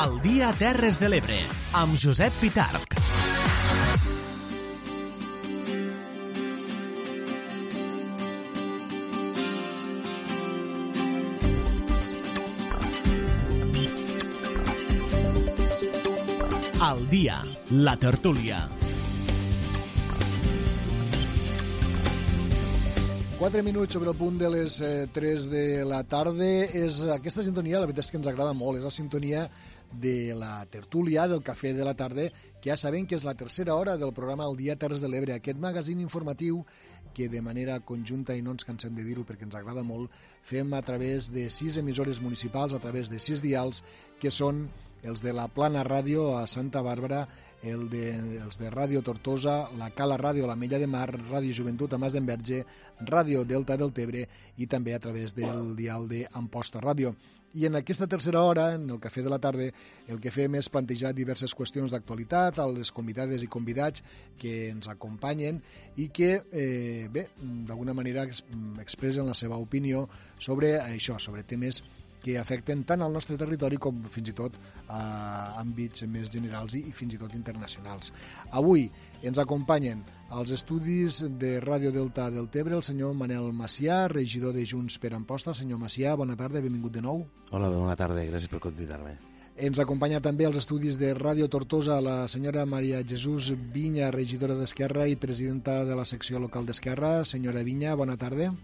El dia Terres de l'Ebre, amb Josep Pitarc. Al dia, la tertúlia. 4 minuts sobre el punt de les eh, 3 de la tarda. És aquesta sintonia, la veritat és que ens agrada molt. És la sintonia de la tertúlia del Cafè de la Tarda, que ja sabem que és la tercera hora del programa El Dia Terres de l'Ebre, aquest magazín informatiu que de manera conjunta, i no ens cansem de dir-ho perquè ens agrada molt, fem a través de sis emissores municipals, a través de sis dials, que són els de la Plana Ràdio a Santa Bàrbara, el de, els de Ràdio Tortosa, la Cala Ràdio, la Mella de Mar, Ràdio Joventut a Mas d'Enverge, Ràdio Delta del Tebre i també a través del dial de Amposta Ràdio. I en aquesta tercera hora, en el Cafè de la Tarda, el que fem és plantejar diverses qüestions d'actualitat a les convidades i convidats que ens acompanyen i que, eh, bé, d'alguna manera expressen la seva opinió sobre això, sobre temes que afecten tant al nostre territori com fins i tot a àmbits més generals i, i fins i tot internacionals. Avui ens acompanyen als estudis de Ràdio Delta del Tebre el senyor Manel Macià, regidor de Junts per Amposta. Senyor Macià, bona tarda, benvingut de nou. Hola, bona tarda, gràcies per convidar-me. Ens acompanya també als estudis de Ràdio Tortosa la senyora Maria Jesús Vinya, regidora d'Esquerra i presidenta de la secció local d'Esquerra. Senyora Vinya, bona tarda.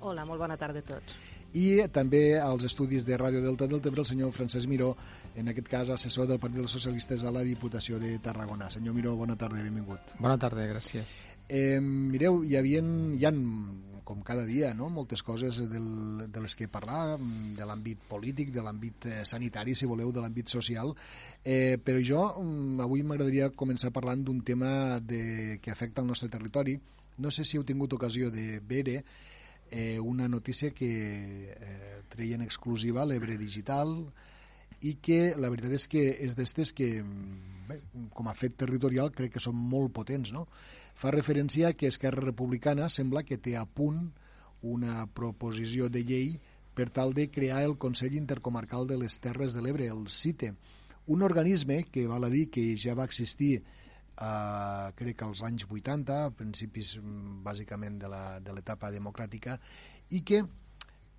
Hola, molt bona tarda a tots i també als estudis de Ràdio Delta del Tebre el senyor Francesc Miró, en aquest cas assessor del Partit dels Socialistes a la Diputació de Tarragona. Senyor Miró, bona tarda i benvingut. Bona tarda, gràcies. Eh, mireu, hi, havia, hi ha, com cada dia, no? moltes coses del, de les que parlar, de l'àmbit polític, de l'àmbit eh, sanitari, si voleu, de l'àmbit social, eh, però jo avui m'agradaria començar parlant d'un tema de, que afecta el nostre territori. No sé si heu tingut ocasió de veure eh, una notícia que eh, treien exclusiva a l'Ebre Digital i que la veritat és que és d'estes que, bé, com a fet territorial, crec que són molt potents. No? Fa referència que Esquerra Republicana sembla que té a punt una proposició de llei per tal de crear el Consell Intercomarcal de les Terres de l'Ebre, el CITE, un organisme que val a dir que ja va existir eh, crec que als anys 80, a principis mm, bàsicament de l'etapa de democràtica, i que,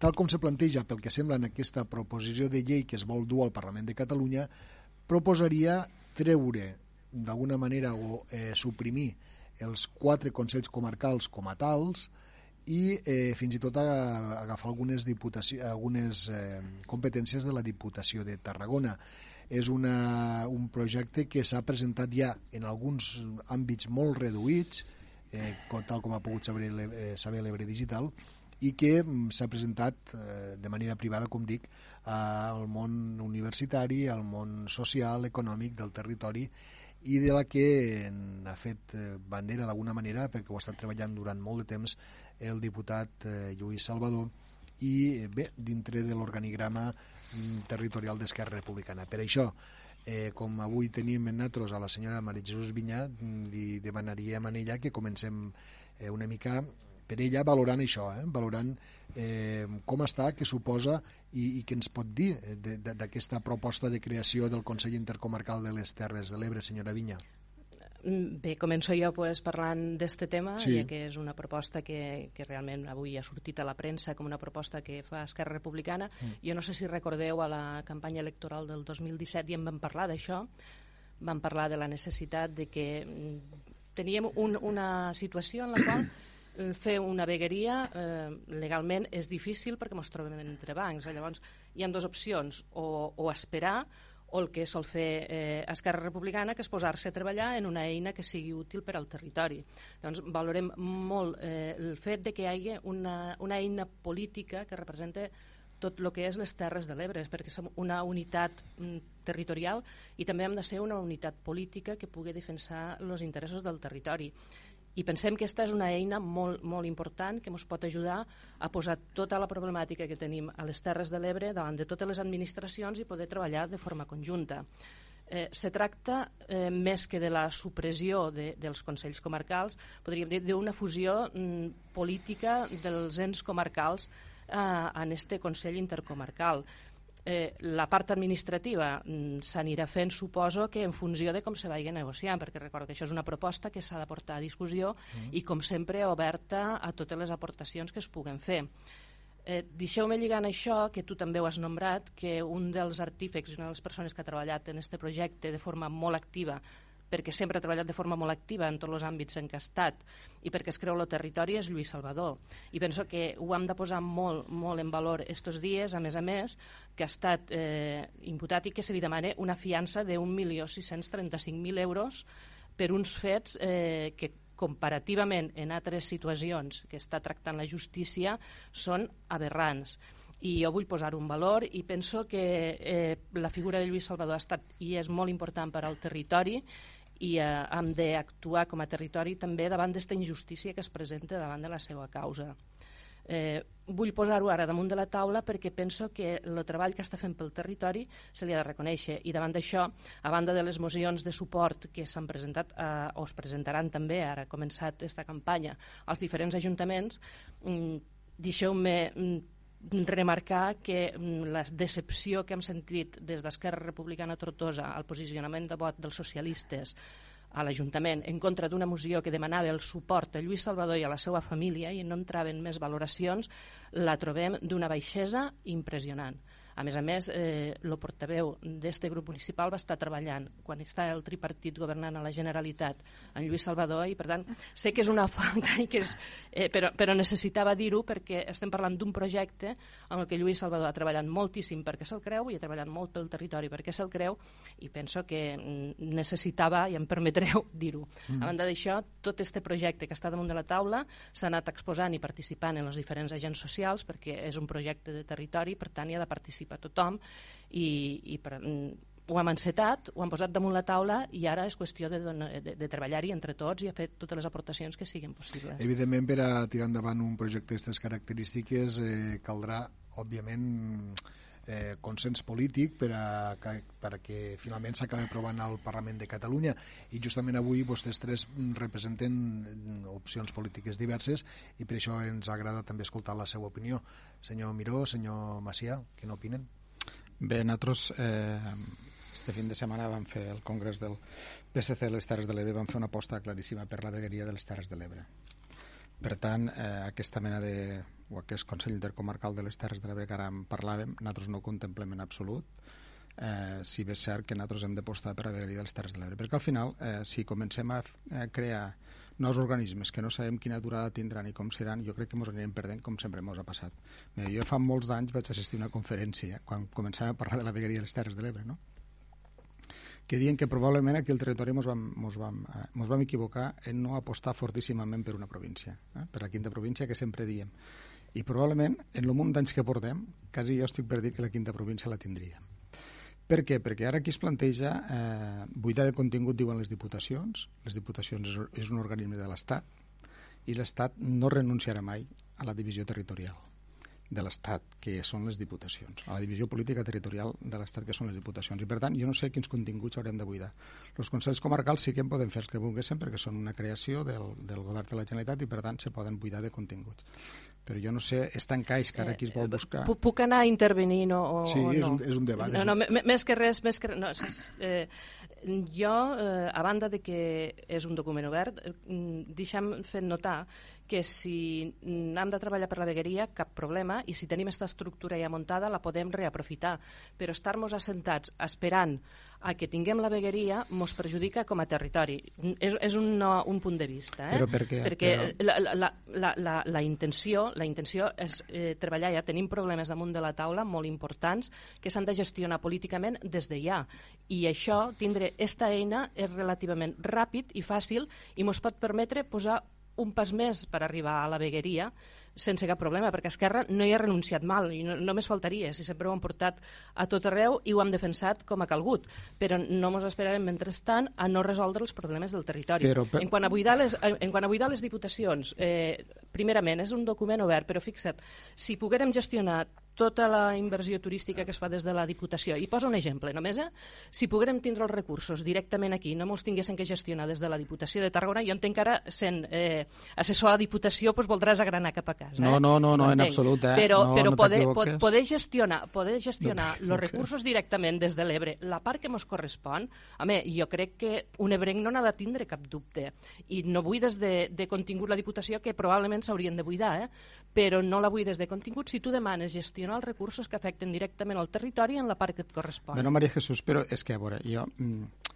tal com se planteja pel que sembla en aquesta proposició de llei que es vol dur al Parlament de Catalunya, proposaria treure d'alguna manera o eh, suprimir els quatre consells comarcals com a tals i eh, fins i tot a, a agafar algunes, algunes eh, competències de la Diputació de Tarragona. És una, un projecte que s'ha presentat ja en alguns àmbits molt reduïts, eh, tal com ha pogut saber, eh, l'Ebre Digital, i que mm, s'ha presentat eh, de manera privada, com dic, al món universitari, al món social, econòmic del territori, i de la que ha fet eh, bandera d'alguna manera, perquè ho ha estat treballant durant molt de temps el diputat eh, Lluís Salvador, i bé, dintre de l'organigrama mm, territorial d'Esquerra Republicana. Per això, eh, com avui tenim en nosaltres a la senyora Maria Jesús Vinyà, mm, li demanaríem a ella que comencem eh, una mica per ella valorant això, eh? valorant eh, com està, què suposa i, i què ens pot dir eh, d'aquesta proposta de creació del Consell Intercomarcal de les Terres de l'Ebre, senyora Vinya. Mm, bé, començo jo pues, parlant d'este tema, sí. ja que és una proposta que, que realment avui ha sortit a la premsa com una proposta que fa Esquerra Republicana. Mm. Jo no sé si recordeu a la campanya electoral del 2017 i en vam parlar d'això, vam parlar de la necessitat de que mm, teníem un, una situació en la qual fer una vegueria eh, legalment és difícil perquè ens trobem entre bancs. Llavors, hi ha dues opcions, o, o esperar o el que sol fer eh, Esquerra Republicana, que és posar-se a treballar en una eina que sigui útil per al territori. Doncs valorem molt eh, el fet de que hi hagi una, una eina política que representa tot el que és les Terres de l'Ebre, perquè som una unitat mm, territorial i també hem de ser una unitat política que pugui defensar els interessos del territori. I pensem que aquesta és una eina molt, molt important que ens pot ajudar a posar tota la problemàtica que tenim a les Terres de l'Ebre davant de totes les administracions i poder treballar de forma conjunta. Eh, se tracta, eh, més que de la supressió de, dels Consells Comarcals, podríem dir d'una fusió mm, política dels ens comarcals eh, en este Consell Intercomarcal. Eh, la part administrativa mm, s'anirà fent, suposo, que en funció de com se vagi negociant, perquè recordo que això és una proposta que s'ha de portar a discussió mm. i, com sempre, oberta a totes les aportacions que es puguen fer. Eh, Deixeu-me lligant això, que tu també ho has nombrat, que un dels artífecs, una de les persones que ha treballat en aquest projecte de forma molt activa, perquè sempre ha treballat de forma molt activa en tots els àmbits en què ha estat i perquè es creu el territori és Lluís Salvador. I penso que ho hem de posar molt, molt en valor estos dies, a més a més, que ha estat eh, imputat i que se li demana una fiança de 1.635.000 euros per uns fets eh, que comparativament en altres situacions que està tractant la justícia són aberrants i jo vull posar un valor i penso que eh, la figura de Lluís Salvador ha estat i és molt important per al territori i eh, hem d'actuar com a territori també davant d'esta injustícia que es presenta davant de la seva causa. Eh, vull posar-ho ara damunt de la taula perquè penso que el treball que està fent pel territori se li ha de reconèixer i davant d'això, a banda de les mocions de suport que s'han presentat eh, o es presentaran també, ara ha començat aquesta campanya, als diferents ajuntaments, mm, deixeu-me mm, remarcar que mm, la decepció que hem sentit des d'Esquerra Republicana Tortosa al posicionament de vot dels socialistes a l'Ajuntament en contra d'una moció que demanava el suport a Lluís Salvador i a la seva família i no entraven més valoracions, la trobem d'una baixesa impressionant. A més a més, eh, el portaveu d'este grup municipal va estar treballant quan està el tripartit governant a la Generalitat en Lluís Salvador i, per tant, sé que és una falta, i que és, eh, però, però necessitava dir-ho perquè estem parlant d'un projecte en el que Lluís Salvador ha treballat moltíssim perquè se'l creu i ha treballat molt pel territori perquè se'l creu i penso que necessitava, i em permetreu dir-ho. Mm. A banda d'això, tot este projecte que està damunt de la taula s'ha anat exposant i participant en els diferents agents socials perquè és un projecte de territori, per tant, hi ha de participar participa tothom i, i per, mm, ho hem encetat, ho hem posat damunt la taula i ara és qüestió de, de, de treballar-hi entre tots i a fer totes les aportacions que siguin possibles. Evidentment, per a tirar endavant un projecte d'aquestes característiques eh, caldrà, òbviament, eh, consens polític per a, que, per a que finalment s'acabi aprovant al Parlament de Catalunya i justament avui vostès tres representen opcions polítiques diverses i per això ens agrada també escoltar la seva opinió. Senyor Miró, senyor Macià, què n'opinen? Bé, nosaltres eh, este fin de setmana vam fer el congrés del PSC de les Terres de l'Ebre vam fer una aposta claríssima per la vegueria de les Terres de l'Ebre. Per tant, eh, aquesta mena de o aquest Consell Intercomarcal de les Terres de l'Ebre que ara en parlàvem, nosaltres no ho contemplem en absolut, eh, si bé és cert que nosaltres hem d'apostar per de les Terres de l'Ebre. Perquè al final, eh, si comencem a, a crear nous organismes que no sabem quina durada tindran i com seran, jo crec que ens anirem perdent com sempre ens ha passat. Mira, jo fa molts d'anys vaig assistir a una conferència quan començàvem a parlar de la vegueria de les Terres de l'Ebre, no? Que diuen que probablement aquí al territori ens vam, mos vam, eh, mos vam equivocar en no apostar fortíssimament per una província, eh? per la quinta província que sempre diem. I probablement, en el munt d'anys que portem, quasi jo estic per dir que la quinta província la tindríem. Per què? Perquè ara aquí es planteja eh, buidar de contingut, diuen les diputacions. Les diputacions és, és un organisme de l'Estat i l'Estat no renunciarà mai a la divisió territorial de l'Estat, que són les diputacions, a la divisió política territorial de l'Estat, que són les diputacions. I, per tant, jo no sé quins continguts haurem de buidar. Els consells comarcals sí que en podem fer els que volguéssim, perquè són una creació del, del govern de la Generalitat i, per tant, se poden buidar de continguts. Però jo no sé, és tan caix que ara qui es vol eh, buscar... Puc, puc anar intervenint o, o sí, no? Sí, és, un, és un debat. No, no, més que res, més que res, no, és, eh, jo, eh, a banda de que és un document obert, eh, deixa'm fer notar que si hem de treballar per la vegueria, cap problema, i si tenim aquesta estructura ja muntada, la podem reaprofitar. Però estar-nos assentats esperant a que tinguem la vegueria mos perjudica com a territori. És, és un, no, un punt de vista. Eh? Però per què? Perquè però... la, la, la, la, la, intenció, la intenció és eh, treballar ja. Tenim problemes damunt de la taula molt importants que s'han de gestionar políticament des de ja. I això, tindre esta eina, és relativament ràpid i fàcil i mos pot permetre posar un pas més per arribar a la vegueria sense cap problema, perquè Esquerra no hi ha renunciat mal, i no, només faltaria, si sempre ho han portat a tot arreu i ho han defensat com a calgut, però no ens esperarem mentrestant a no resoldre els problemes del territori. Però, per... en, quant a buidar les, en quant a buidar les diputacions, eh, primerament, és un document obert, però fixa't, si poguérem gestionar tota la inversió turística que es fa des de la Diputació. I poso un exemple, només, eh? Si poguérem tindre els recursos directament aquí, no me'ls tinguessin que gestionar des de la Diputació de Tarragona, jo entenc que ara, sent eh, assessor a la Diputació, doncs voldràs agranar cap a casa. Eh? No, no, no, no, en absolut, eh? Però, No, però no poder, po- poder gestionar, poder gestionar No els recursos directament des de l'Ebre, la part que ens correspon, home, jo crec que un ebrenc no n'ha de tindre cap dubte. I no vull des de, de contingut la Diputació, que probablement s'haurien de buidar, eh? però no la vull des de contingut si tu demanes gestionar els recursos que afecten directament al territori en la part que et correspon. Bueno, Maria Jesús, però és que, a veure, jo, mm,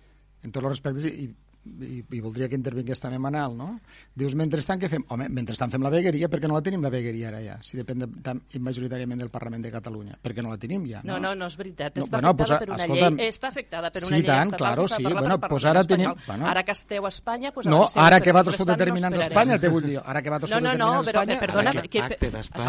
en tots els respectes, i, i, i voldria que intervingués també Manal, no? Dius, mentrestant, què fem? Home, mentrestant fem la vegueria, perquè no la tenim la vegueria ara ja, si depèn de, tam, majoritàriament del Parlament de Catalunya, perquè no la tenim ja, No, no, no és veritat. No, Està bueno, afectada pues, per una escolta'm, llei. Està afectada per sí, una llei tant, estatal claro, que s'ha sí, parlat bueno, pues Parlament ara tenim- bueno. Ara que esteu a Espanya... Pues No, ara però que vosaltres sou determinants no a Espanya, te vull dir. Ara que vosaltres No, sou no, no, determinants a però, Espanya... eh, perdona, Ara que que,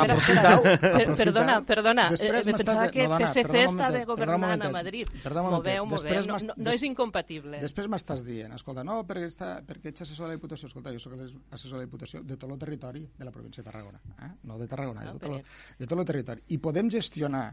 aprofitau. perdona, perdona, pensava de- que no, PSC perdona perdona un governant a Madrid. perdona. Moveu, Després moveu, no, no, no és incompatible. Després m'estàs dient, escolta, no, perquè, està, perquè ets assessor de la Diputació. Escolta, jo soc assessor de la Diputació de tot el territori de la província de Tarragona. Eh? No de Tarragona, de tot, el, de tot el territori. I podem gestionar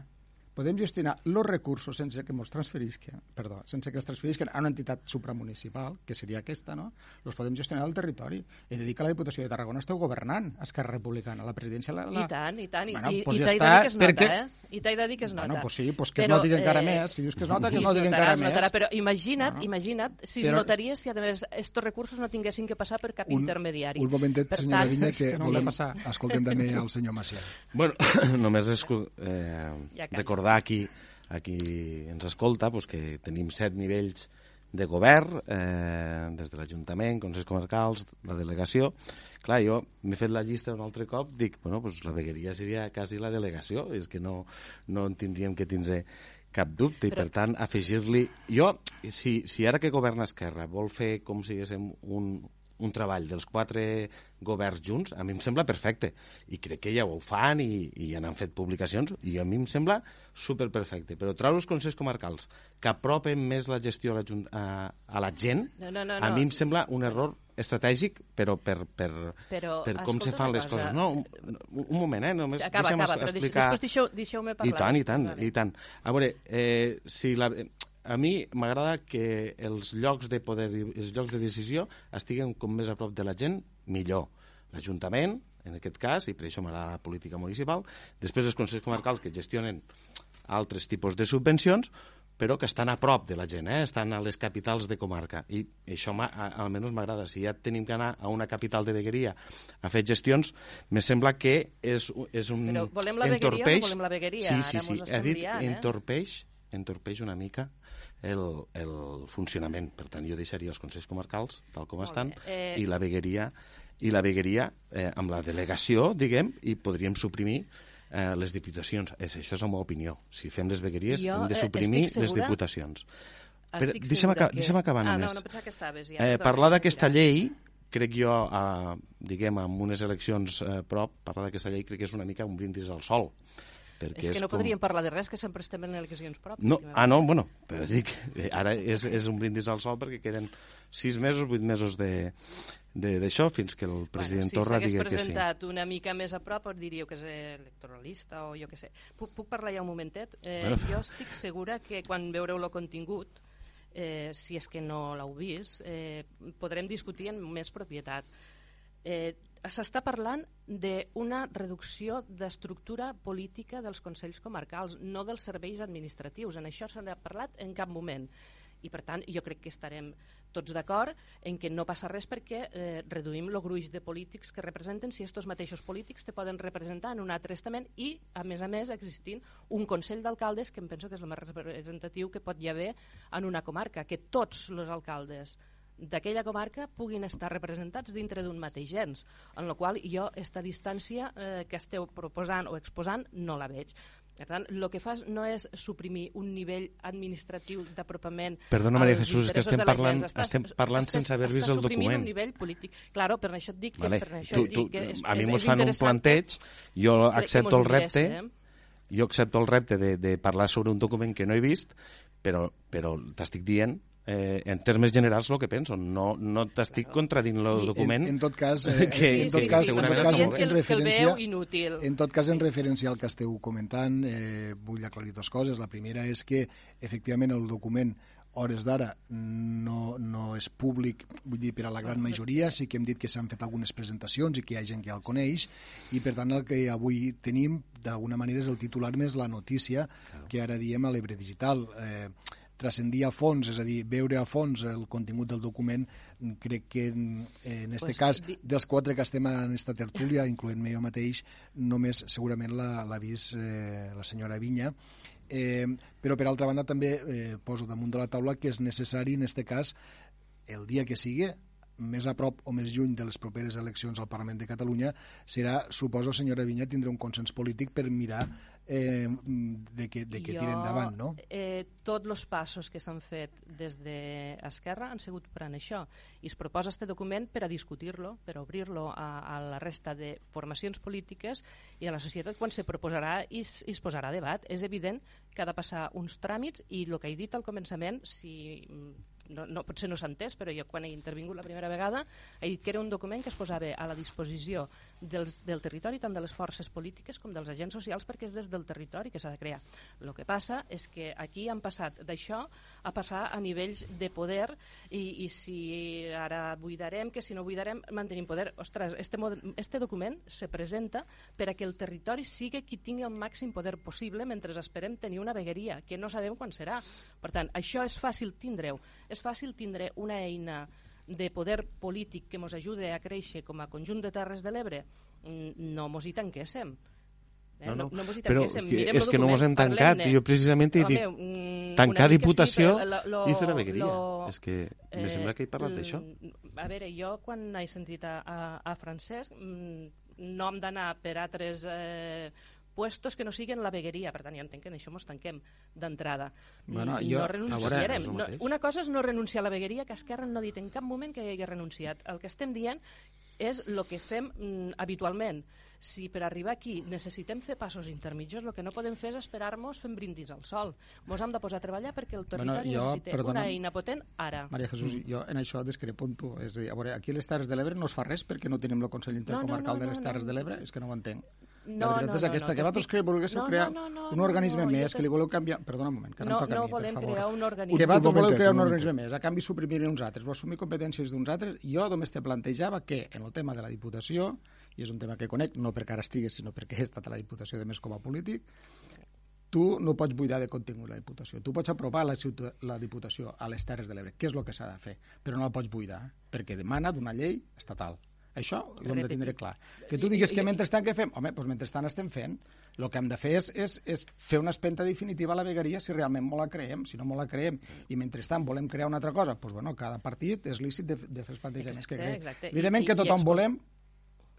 podem gestionar els recursos sense que ens transferisquen, perdó, sense que els transferisquen a una entitat supramunicipal, que seria aquesta, no? Els podem gestionar al territori. He de dir que a la Diputació de Tarragona esteu governant, Esquerra Republicana, la presidència... La, la... I tant, i tant, i, Bueno, i, pues i ja t'he de dir que es nota, perquè- eh? I t'he de dir que es nota. Bueno, pues sí, pues que Però, es noti encara eh, més. Si dius que es nota, que i es noti encara es més. notarà, però imagina't, Bueno. imagina't si Però- es notaria si, a més, estos recursos no tinguessin que passar per cap Un, intermediari. un momentet, Per senyora tant, Vinya, que, que no volem, s'ha passat. escoltem també el senyor Macià. Bueno, només escu- eh, Ja canvia. Recordar aquí a qui ens escolta pues, que tenim set nivells de govern, eh, des de l'Ajuntament, Consells Comarcals, la delegació. Clar, jo m'he fet la llista un altre cop, dic, bueno, pues la vegueria seria quasi la delegació, és que no, no en tindríem que tindre cap dubte, i Però- per tant, afegir-li... Jo, si, si ara que governa Esquerra vol fer com si diguéssim un, un treball dels quatre governs junts, a mi em sembla perfecte. I crec que ja ho fan i, i ja n'han fet publicacions i a mi em sembla superperfecte. Però treure els consells comarcals que apropen més la gestió a la, a, a la gent, No, no, no, a no. mi em sembla un error estratègic, però per, per, Però, per com se fan les cosa. coses. No, un, un moment, eh? Només Acaba, deixa'm acaba, però explicar... després deixeu- deixeu-me parlar. I tant, i tant, Vale. i tant. A veure, eh, si la, a mi m'agrada que els llocs de poder i els llocs de decisió estiguen com més a prop de la gent, millor. L'Ajuntament, en aquest cas, i per això m'agrada la política municipal, després els consells comarcals que gestionen altres tipus de subvencions, però que estan a prop de la gent, eh? estan a les capitals de comarca. I això almenys m'agrada. Si ja tenim que anar a una capital de vegueria a fer gestions, me sembla que és, és un... Però volem la vegueria o no entorpeix- volem la vegueria? Sí, sí, sí. He dit liant, eh? Entorpeix, una mica el, el funcionament. Per tant, jo deixaria els consells comarcals tal com Molt estan. Eh, i la vegueria i la vegueria eh, amb la delegació, diguem, i podríem suprimir eh, les diputacions. És, això és la meva opinió. Si fem les vegueries, Jo, hem de eh, suprimir estic les segura- diputacions. Estic Però deixa'm segura aca- que- deixa'm acabar ah, només. no, no pensava que estaves ja. Eh, parlar d'aquesta llei, crec jo, a, diguem, amb unes eleccions eh, prop, parlar d'aquesta llei crec que és una mica un brindis al sol. Perquè És que no com- podríem parlar de res, que sempre estem en eleccions pròpies. no, ah, no, bueno, però dic, ara és, és un brindis al sol perquè queden sis mesos, vuit mesos de de- d'això fins que el president bueno, Torra si digui s'hagués que sí. presentat una mica més a prop, diríeu que és electoralista o jo què sé. Puc, puc parlar ja un momentet? Eh, Bueno. Jo estic segura que quan veureu el contingut, eh, si és que no l'heu vist, eh, podrem discutir amb més propietat. Eh, S'està parlant d'una reducció d'estructura política dels Consells Comarcals, no dels serveis administratius. En això se n'ha parlat en cap moment. I, per tant, jo crec que estarem tots d'acord en que no passa res perquè eh, reduïm el gruix de polítics que representen si estos mateixos polítics te poden representar en un altre estament i, a més a més, existint un Consell d'Alcaldes que em penso que és el més representatiu que pot hi haver en una comarca, que tots els alcaldes d'aquella comarca puguin estar representats dintre d'un mateix gens, en la qual jo esta distància eh, que esteu proposant o exposant no la veig. Per tant, el que fas no és suprimir un nivell administratiu d'apropament Perdona, Maria Jesús, que estem parlant-. Estàs- estem parlant estàs- sense haver vist el document. un nivell polític. Claro, per això et dic que, Vale. per això Tu, tu, dic que és, a mi mos fan un planteig, jo accepto el repte, eh? jo accepto el repte de, de parlar sobre un document que no he vist, però, però t'estic dient eh, en termes generals el que penso. No, no t'estic contradint el document. En, en tot cas, eh, que, en tot cas, en tot cas, en, en referència, inútil. en tot cas, en referència al que esteu comentant, eh, vull aclarir dues coses. La primera és que, efectivament, el document hores d'ara no, no és públic, vull dir, per a la gran majoria, sí que hem dit que s'han fet algunes presentacions i que hi ha gent que el coneix, i per tant el que avui tenim, d'alguna manera, és el titular més la notícia que ara diem a l'Ebre Digital. Eh, transcendir a fons, és a dir, veure a fons el contingut del document, crec que en, en este pues, cas, dels quatre que estem en aquesta tertúlia, incloent-me jo mateix, només segurament l'ha vist eh, la senyora Vinya, eh, però per altra banda també eh, poso damunt de la taula que és necessari en este cas el dia que sigui més a prop o més lluny de les properes eleccions al Parlament de Catalunya serà, suposo, senyora Vinya, tindrà un consens polític per mirar eh, de que, de que jo, tiren endavant, no? Eh, tots els passos que s'han fet des d'Esquerra han sigut per això i es proposa este document per a discutir-lo, per a obrir-lo a, a la resta de formacions polítiques i a la societat quan se proposarà i es, i es posarà a debat. És evident que ha de passar uns tràmits i el que he dit al començament, si no, no, potser no s'ha entès, però jo quan he intervingut la primera vegada he dit que era un document que es posava a la disposició dels, del territori, tant de les forces polítiques com dels agents socials, perquè és des del territori que s'ha de crear. El que passa és que aquí han passat d'això a passar a nivells de poder i, i si ara buidarem, que si no buidarem, mantenim poder. Ostres, este, este document se presenta per a que el territori sigui qui tingui el màxim poder possible mentre esperem tenir una vegueria, que no sabem quan serà. Per tant, això és fàcil tindre-ho és fàcil tindre una eina de poder polític que ens ajude a créixer com a conjunt de Terres de l'Ebre? Mm, no mos hi tanquéssim. Eh? No, no. no, no però que, és que no mos hem tancat. Jo precisament he dit meu, mm, tancar Diputació sí, lo, lo, i fer la vegueria. Lo, és que eh, me sembla que he parlat d'això. A veure, jo quan he sentit a, a, a Francesc mm, no hem d'anar per altres eh, puestos que no siguin la vegueria. Per tant, jo entenc que en això ens tanquem d'entrada. Bueno, jo, no renunciarem. No, una cosa és no renunciar a la vegueria, que Esquerra no ha dit en cap moment que hi hagi renunciat. El que estem dient és el que fem mm, habitualment. Si per arribar aquí necessitem fer passos intermitjos, el que no podem fer és esperar-nos fent brindis al sol. Ens hem de posar a treballar perquè el territori bueno, jo, necessita perdona, una eina potent ara. Maria Jesús, mm. jo en això discrepo amb tu. És a dir, a veure, aquí a les Terres de l'Ebre no es fa res perquè no tenim el Consell Intercomarcal no, no, no, de les Terres no, no. de l'Ebre, és que no ho entenc. No, la veritat no, és aquesta, no, que vosaltres estic... volguéssiu no, crear no, no, no, un organisme no, més, que li voleu canviar... Perdona un moment, que no, no toca no a mi, per favor. crear un organisme. Que vosaltres voleu crear un organisme més, a canvi suprimir uns altres, o assumir competències d'uns altres. Jo només te plantejava que en el tema de la Diputació, i és un tema que conec, no per ara estigues, sinó perquè he estat a la Diputació de més com a polític, tu no pots buidar de contingut la Diputació. Tu pots aprovar la, la Diputació a les Terres de l'Ebre, que és el que s'ha de fer, però no la pots buidar, perquè demana d'una llei estatal. Això ho hem de tindre clar. Que tu digues que mentrestant què fem? Home, doncs mentrestant estem fent. El que hem de fer és, és, és fer una espenta definitiva a la vegueria si realment molt la creem. Si no molt la creem i mentrestant volem crear una altra cosa, doncs bueno, cada partit és lícit de, de fer els plantejaments que creu. Evidentment I, que tothom i volem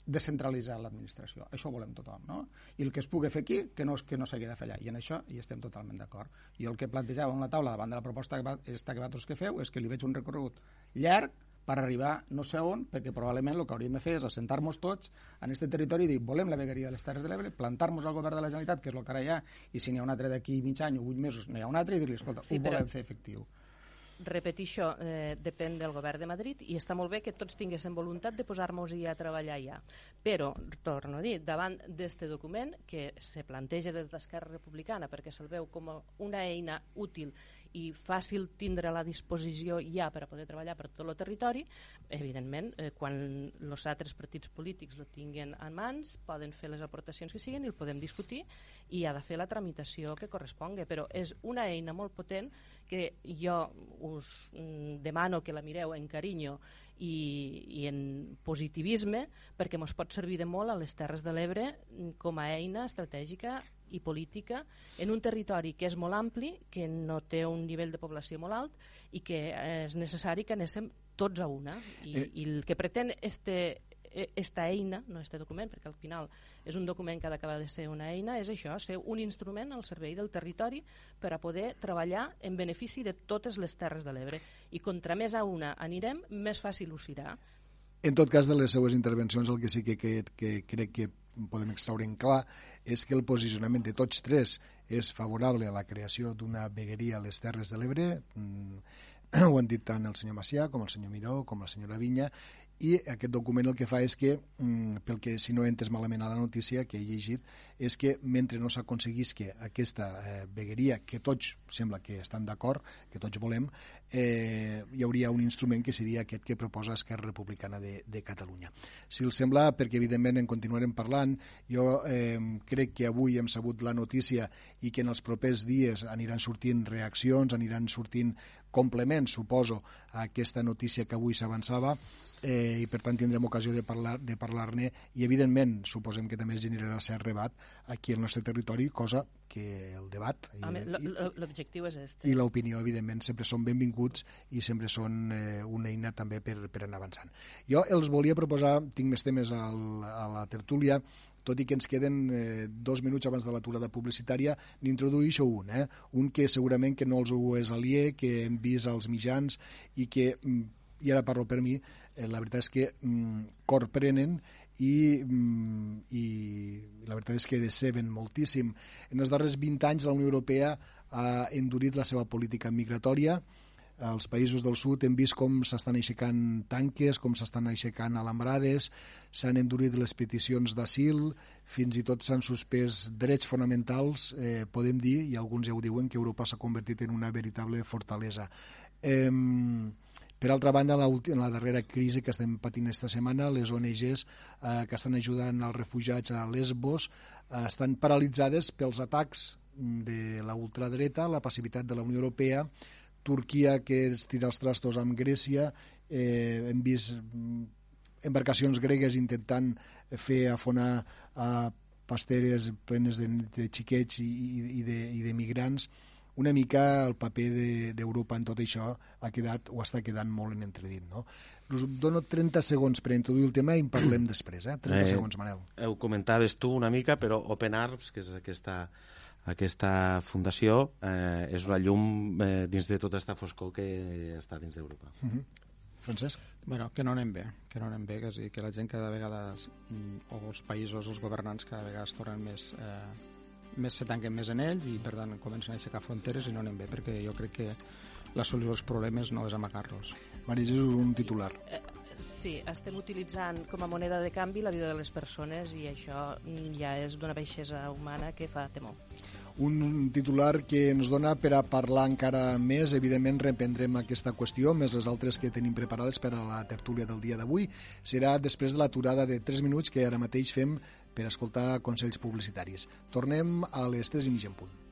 descentralitzar l'administració. Això ho volem tothom, no? I el que es pugui fer aquí, que no, que no s'hagi de fer allà. I en això hi estem totalment d'acord. I el que plantejava en la taula davant de la proposta que, va, esta que vosaltres que feu és que li veig un recorregut llarg, per arribar no sé on, perquè probablement el que hauríem de fer és assentar-nos tots en aquest territori i dir, volem la vegueria de les Terres de l'Ebre, plantar-nos al govern de la Generalitat, que és el que ara hi ha, i si n'hi ha un altre d'aquí mig any o vuit mesos, n'hi ha un altre, i dir-li, escolta, sí, ho volem fer efectiu. Repetir això eh, depèn del govern de Madrid i està molt bé que tots tinguéssim voluntat de posar-nos-hi a treballar ja. Però, torno a dir, davant d'aquest document que se planteja des d'Esquerra Republicana perquè se'l veu com una eina útil i fàcil tindre la disposició ja per a poder treballar per tot el territori, evidentment, eh, quan els altres partits polítics lo tinguin en mans, poden fer les aportacions que siguin i el podem discutir i ha de fer la tramitació que correspongui, però és una eina molt potent que jo us mm, demano que la mireu en carinyo i, i en positivisme perquè ens pot servir de molt a les Terres de l'Ebre com a eina estratègica i política en un territori que és molt ampli, que no té un nivell de població molt alt i que és necessari que anéssim tots a una. I, eh. i el que pretén este, e, esta eina, no este document, perquè al final és un document que ha d'acabar de ser una eina, és això, ser un instrument al servei del territori per a poder treballar en benefici de totes les terres de l'Ebre. I contra més a una anirem, més fàcil ho serà. En tot cas, de les seues intervencions, el que sí que, que, que crec que podem extraure en clar és que el posicionament de tots tres és favorable a la creació d'una vegueria a les Terres de l'Ebre. Mm, ho han dit tant el senyor Macià com el senyor Miró com la senyora Vinya i aquest document el que fa és que, mm, pel que si no entes malament a la notícia que he llegit, és que mentre no s'aconseguisca aquesta eh, vegueria, que tots sembla que estan d'acord, que tots volem, eh, hi hauria un instrument que seria aquest que proposa Esquerra Republicana de, de Catalunya. Si els sembla, perquè evidentment en continuarem parlant, jo eh, crec que avui hem sabut la notícia i que en els propers dies aniran sortint reaccions, aniran sortint complements, suposo, a aquesta notícia que avui s'avançava, eh, i per tant tindrem ocasió de parlar-ne de parlar i evidentment suposem que també es generarà cert rebat aquí al nostre territori, cosa que el debat l'objectiu és este. i l'opinió evidentment sempre són benvinguts i sempre són eh, una eina també per, per anar avançant. Jo els volia proposar, tinc més temes al, a la tertúlia, tot i que ens queden eh, dos minuts abans de l'aturada publicitària, n'introduïixo un, eh? un que segurament que no els ho és aliè, que hem vist als mitjans i que, mm, i ara parlo per mi, eh, la veritat és que mm, corprenen i, mm, i la veritat és que deceben moltíssim. En els darrers 20 anys la Unió Europea ha endurit la seva política migratòria, als països del sud hem vist com s'estan aixecant tanques, com s'estan aixecant alambrades, s'han endurit les peticions d'asil, fins i tot s'han suspès drets fonamentals, eh, podem dir, i alguns ja ho diuen, que Europa s'ha convertit en una veritable fortalesa. Eh, per altra banda, en la darrera crisi que estem patint esta setmana, les ONGs eh, que estan ajudant als refugiats a Lesbos eh, estan paralitzades pels atacs de la ultradreta, la passivitat de la Unió Europea, Turquia que es tira els trastos amb Grècia, eh, hem vist mm, embarcacions gregues intentant fer afonar a pasteres plenes de, de xiquets i, i, i, de, i de migrants una mica el paper d'Europa de, en tot això ha quedat o està quedant molt en entredit. No? Us dono 30 segons per introduir el tema i en parlem després. Eh? 30 eh, segons, Manel. Ho comentaves tu una mica, però Open Arms, que és aquesta, aquesta fundació, eh, és una llum eh, dins de tota aquesta foscor que està dins d'Europa. Mhm. -huh. Francesc? Bueno, que no anem bé, que no anem bé, que, és que la gent cada vegada, mm, o els països, els governants cada vegada es tornen més eh, més se tanquen més en ells i per tant comencen a aixecar fronteres i no anem bé perquè jo crec que la solució dels problemes no és amagar-los. Maria Jesús, un titular. Eh, sí, estem utilitzant com a moneda de canvi la vida de les persones i això ja és d'una baixesa humana que fa temor un titular que ens dona per a parlar encara més. Evidentment, reprendrem aquesta qüestió, més les altres que tenim preparades per a la tertúlia del dia d'avui. Serà després de l'aturada de 3 minuts que ara mateix fem per escoltar consells publicitaris. Tornem a les 3 i mitja en punt.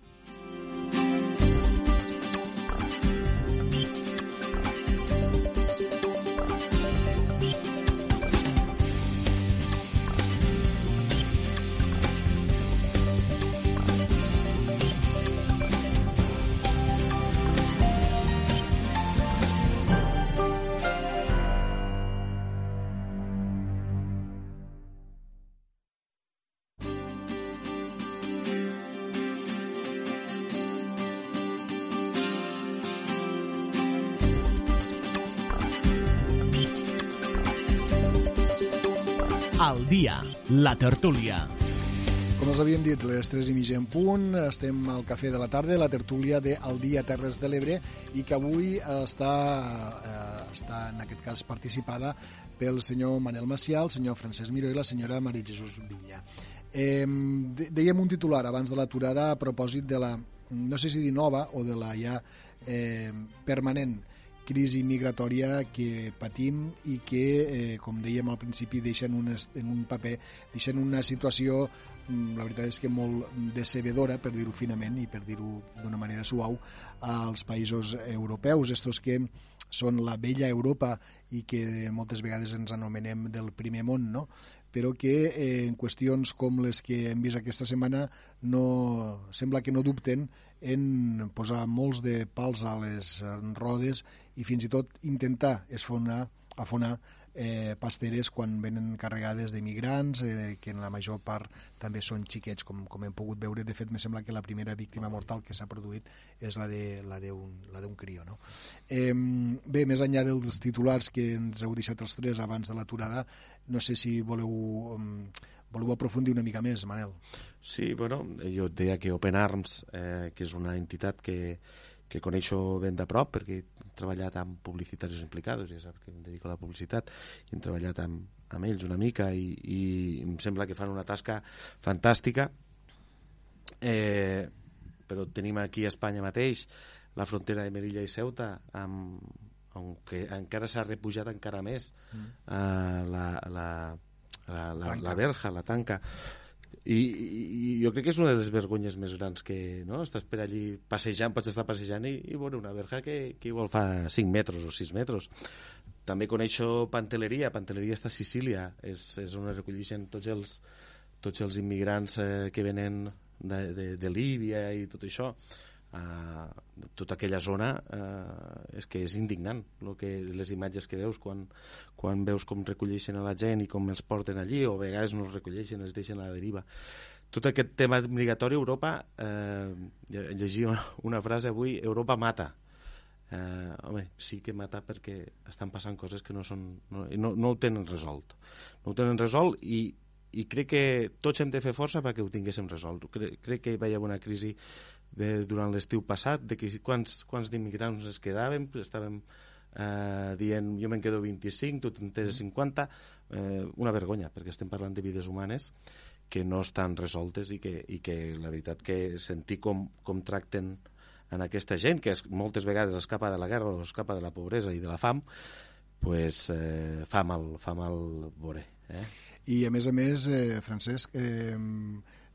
La tertúlia. Com els havíem dit, les 3 i mitja en punt, estem al Cafè de la Tarda, la tertúlia de El Dia Terres de l'Ebre, i que avui està, eh, està, en aquest cas, participada pel senyor Manel Macià, el senyor Francesc Miró i la senyora Maria Jesús Vinya. Eh, dèiem un titular abans de l'aturada a propòsit de la, no sé si dir nova o de la ja eh, permanent crisi migratòria que patim i que, eh, com dèiem al principi, deixen un, en un paper, deixen una situació mm, la veritat és que molt decebedora, per dir-ho finament i per dir-ho d'una manera suau, als països europeus, estos que són la vella Europa i que moltes vegades ens anomenem del primer món, no? però que eh, en qüestions com les que hem vist aquesta setmana no, sembla que no dubten en posar molts de pals a les rodes i fins i tot intentar esfonar, afonar eh, pasteres quan venen carregades de migrants, eh, que en la major part també són xiquets, com, com hem pogut veure. De fet, me sembla que la primera víctima mortal que s'ha produït és la d'un crió. No? Eh, bé, més enllà dels titulars que ens heu deixat els tres abans de l'aturada, no sé si voleu... Voleu aprofundir una mica més, Manel? Sí, bueno, jo et deia que Open Arms, eh, que és una entitat que, que coneixo ben de prop perquè he treballat amb publicitaris implicats, ja sap que em dedico a la publicitat, i hem treballat amb, amb ells una mica i, i em sembla que fan una tasca fantàstica. Eh, però tenim aquí a Espanya mateix la frontera de Merilla i Ceuta amb, que encara s'ha repujat encara més mm. uh, la, la, la, la, la verja, la tanca. I, i jo crec que és una de les vergonyes més grans que no? estàs per allí passejant, pots estar passejant i, i veure una verja que, que igual fa 5 metres o 6 metres. També coneixo Panteleria, Panteleria està a Sicília. És, és on es recolleixen tots els, tots els immigrants eh, que venen de, de, de Líbia i tot això uh, tota aquella zona uh, és que és indignant lo que, les imatges que veus quan, quan veus com recolleixen a la gent i com els porten allí o a vegades no els recolleixen, els deixen a la deriva. Tot aquest tema migratori Europa eh, llegia una, una frase avui Europa mata eh, home, sí que mata perquè estan passant coses que no són no, no, no ho tenen resolt. No ho tenen resolt i, i crec que tots hem de fer força perquè ho tinguéssim resolt. Crec, crec que hi va haver una crisi de, durant l'estiu passat, de que quants, quants d'immigrants es quedàvem, estàvem eh, dient jo me'n quedo 25, tu te'n tens 50, eh, una vergonya, perquè estem parlant de vides humanes que no estan resoltes i que, i que la veritat que sentir com, com tracten en aquesta gent, que es, moltes vegades escapa de la guerra o escapa de la pobresa i de la fam, pues, eh, fa mal, fa mal veure. Eh? I a més a més, eh, Francesc, eh,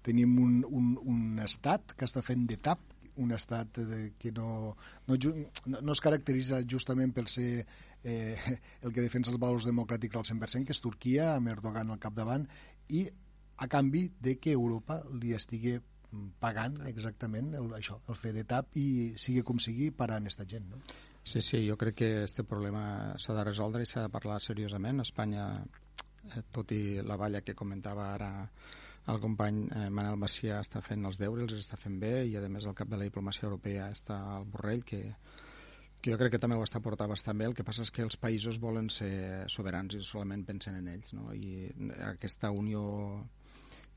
tenim un, un, un estat que està fent de tap, un estat de, que no, no, no es caracteritza justament per ser eh, el que defensa els valors democràtics al 100%, que és Turquia, amb Erdogan al capdavant, i a canvi de que Europa li estigui pagant exactament el, això, el fer de tap i sigui com sigui parant aquesta gent. No? Sí, sí, jo crec que aquest problema s'ha de resoldre i s'ha de parlar seriosament. Espanya, eh, tot i la valla que comentava ara el company eh, Manel Macià està fent els deures, els està fent bé i a més el cap de la diplomàcia europea està al Borrell que, que jo crec que també ho està portant bastant bé. El que passa és que els països volen ser soberans i solament pensen en ells. No? I aquesta unió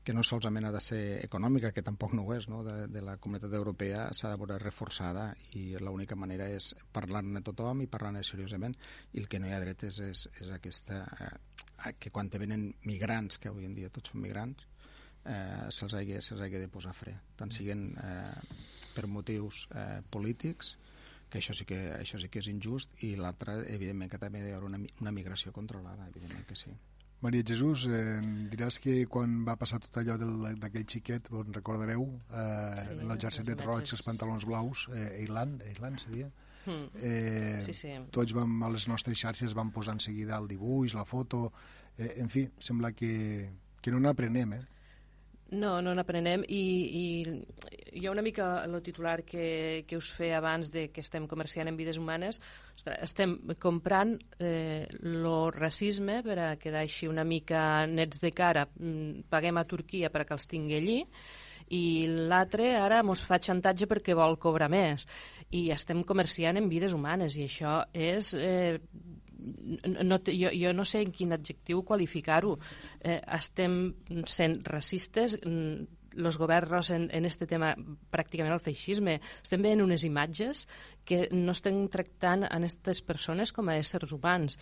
que no solament ha de ser econòmica, que tampoc no ho és, no? De, de la comunitat europea s'ha de veure reforçada i l'única manera és parlar-ne tothom i parlar-ne seriosament i el que no hi ha dret és, és, és aquesta, eh, que quan te venen migrants, que avui en dia tots són migrants, eh, se'ls hagi, se hagi de posar fre, tant mm. siguin eh, per motius eh, polítics, que això sí que, això sí que és injust, i l'altre, evidentment, que també hi ha una, una migració controlada, evidentment que sí. Maria Jesús, eh, diràs que quan va passar tot allò d'aquell xiquet, us recordareu, eh, sí, el jersetet roig, els pantalons blaus, eh, Eilan, Eilan seria? Mm. Eh, sí, sí. Tots vam, a les nostres xarxes vam posar en seguida el dibuix, la foto, eh, en fi, sembla que, que no n'aprenem, eh? No, no n'aprenem i, i hi ha una mica el titular que, que us feia abans de que estem comerciant en vides humanes. Ostres, estem comprant eh, racisme per a quedar així una mica nets de cara. Mm, paguem a Turquia perquè els tingui allí i l'altre ara mos fa xantatge perquè vol cobrar més i estem comerciant en vides humanes i això és eh, no, jo, jo no sé en quin adjectiu qualificar-ho. Eh, estem sent racistes, els governs en, en este tema pràcticament el feixisme. Estem veient unes imatges que no estem tractant a aquestes persones com a éssers humans.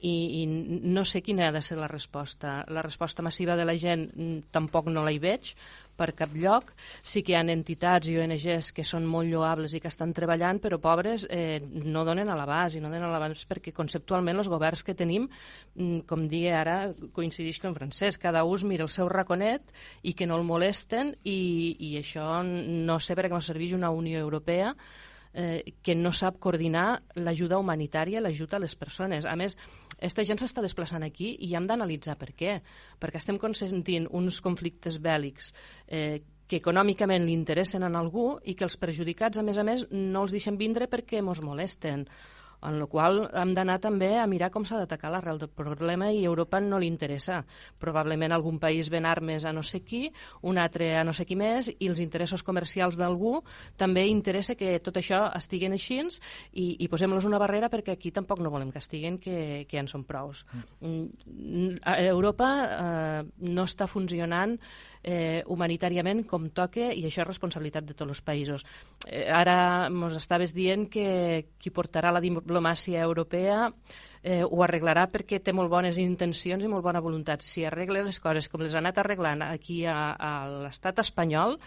I, i no sé quina ha de ser la resposta. La resposta massiva de la gent tampoc no la hi veig, per cap lloc. Sí que hi ha entitats i ONGs que són molt lloables i que estan treballant, però pobres eh, no donen a l'abast, i no donen a l'abast perquè conceptualment els governs que tenim, mm, com digui ara, coincideix amb francès, cada ús mira el seu raconet i que no el molesten i, i això no sé per què no serveix una Unió Europea eh, que no sap coordinar l'ajuda humanitària, l'ajuda a les persones. A més, aquesta gent s'està desplaçant aquí i hem d'analitzar per què. Perquè estem consentint uns conflictes bèl·lics eh, que econòmicament li interessen a algú i que els perjudicats, a més a més, no els deixen vindre perquè mos molesten en la qual hem d'anar també a mirar com s'ha d'atacar l'arrel del problema i a Europa no li interessa. Probablement algun país ven armes a no sé qui, un altre a no sé qui més, i els interessos comercials d'algú també interessa que tot això estiguen així i, i posem-los una barrera perquè aquí tampoc no volem que estiguen, que, que ja en són prous. Mm. A Europa eh, no està funcionant eh, humanitàriament com toque i això és responsabilitat de tots els països. Eh, ara mos estaves dient que qui portarà la diplomàcia europea eh, ho arreglarà perquè té molt bones intencions i molt bona voluntat. Si arregla les coses com les ha anat arreglant aquí a, a l'estat espanyol,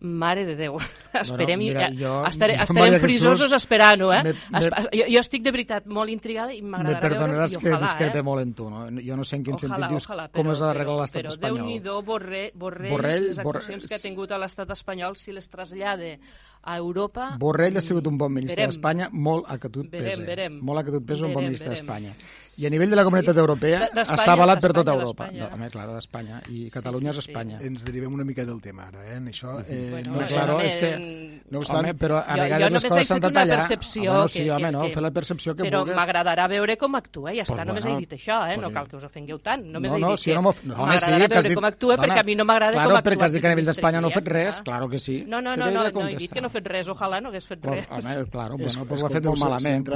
Mare de Déu, esperem Bueno, mira, i jo- estaré, estarem Maria frisosos esperant-ho, eh? me- me- Espa- jo, jo estic de veritat molt intrigada i Me m'agradarà veure perdonaràs i que ojalà, discrepe eh? molt en tu, no? Jo no sé en quin Ojalà, sentit dius ojalà, com però- es arregla però- l'estat però espanyol. Déu-n'hi-do, Borrell, Borrell, Borrell, les Borrell- actuacions que ha tingut a l'estat espanyol, si les trasllada a Europa... Borrell ha sigut un bon ministre verem. d'Espanya, molt a que tu et Verem, pese. verem. Molt a que tu et pese un bon Verem, ministre verem. d'Espanya. I a nivell de la comunitat Sí. europea De- està avalat per tota Europa. No, home, clar, d'Espanya. I Catalunya sí, és sí. Espanya. Ens derivem una mica del tema ara, eh, en això. Eh, Bueno, no, claro, és que... mm, No obstant, Home, però a Jo- jo vegades les només he coses s'han fet de una tallar. percepció Home, no, que- sí, home, que- no, que- fer la percepció que Però vulguis. m'agradarà veure com actua, ja està, Pues només bueno, he dit això, eh? pues no sí. cal que us ofengueu tant, només no, he no, dit si que no m'of- no, sí, que has veure dit- com actua, dona, perquè a mi no m'agrada claro, com actua perquè has dit que a nivell d'Espanya no ha fet res, està. claro que sí. No, no, Que no, no, he dit que no he fet res, ojalà no hagués fet res. home, claro, bueno, ho ha fet molt malament.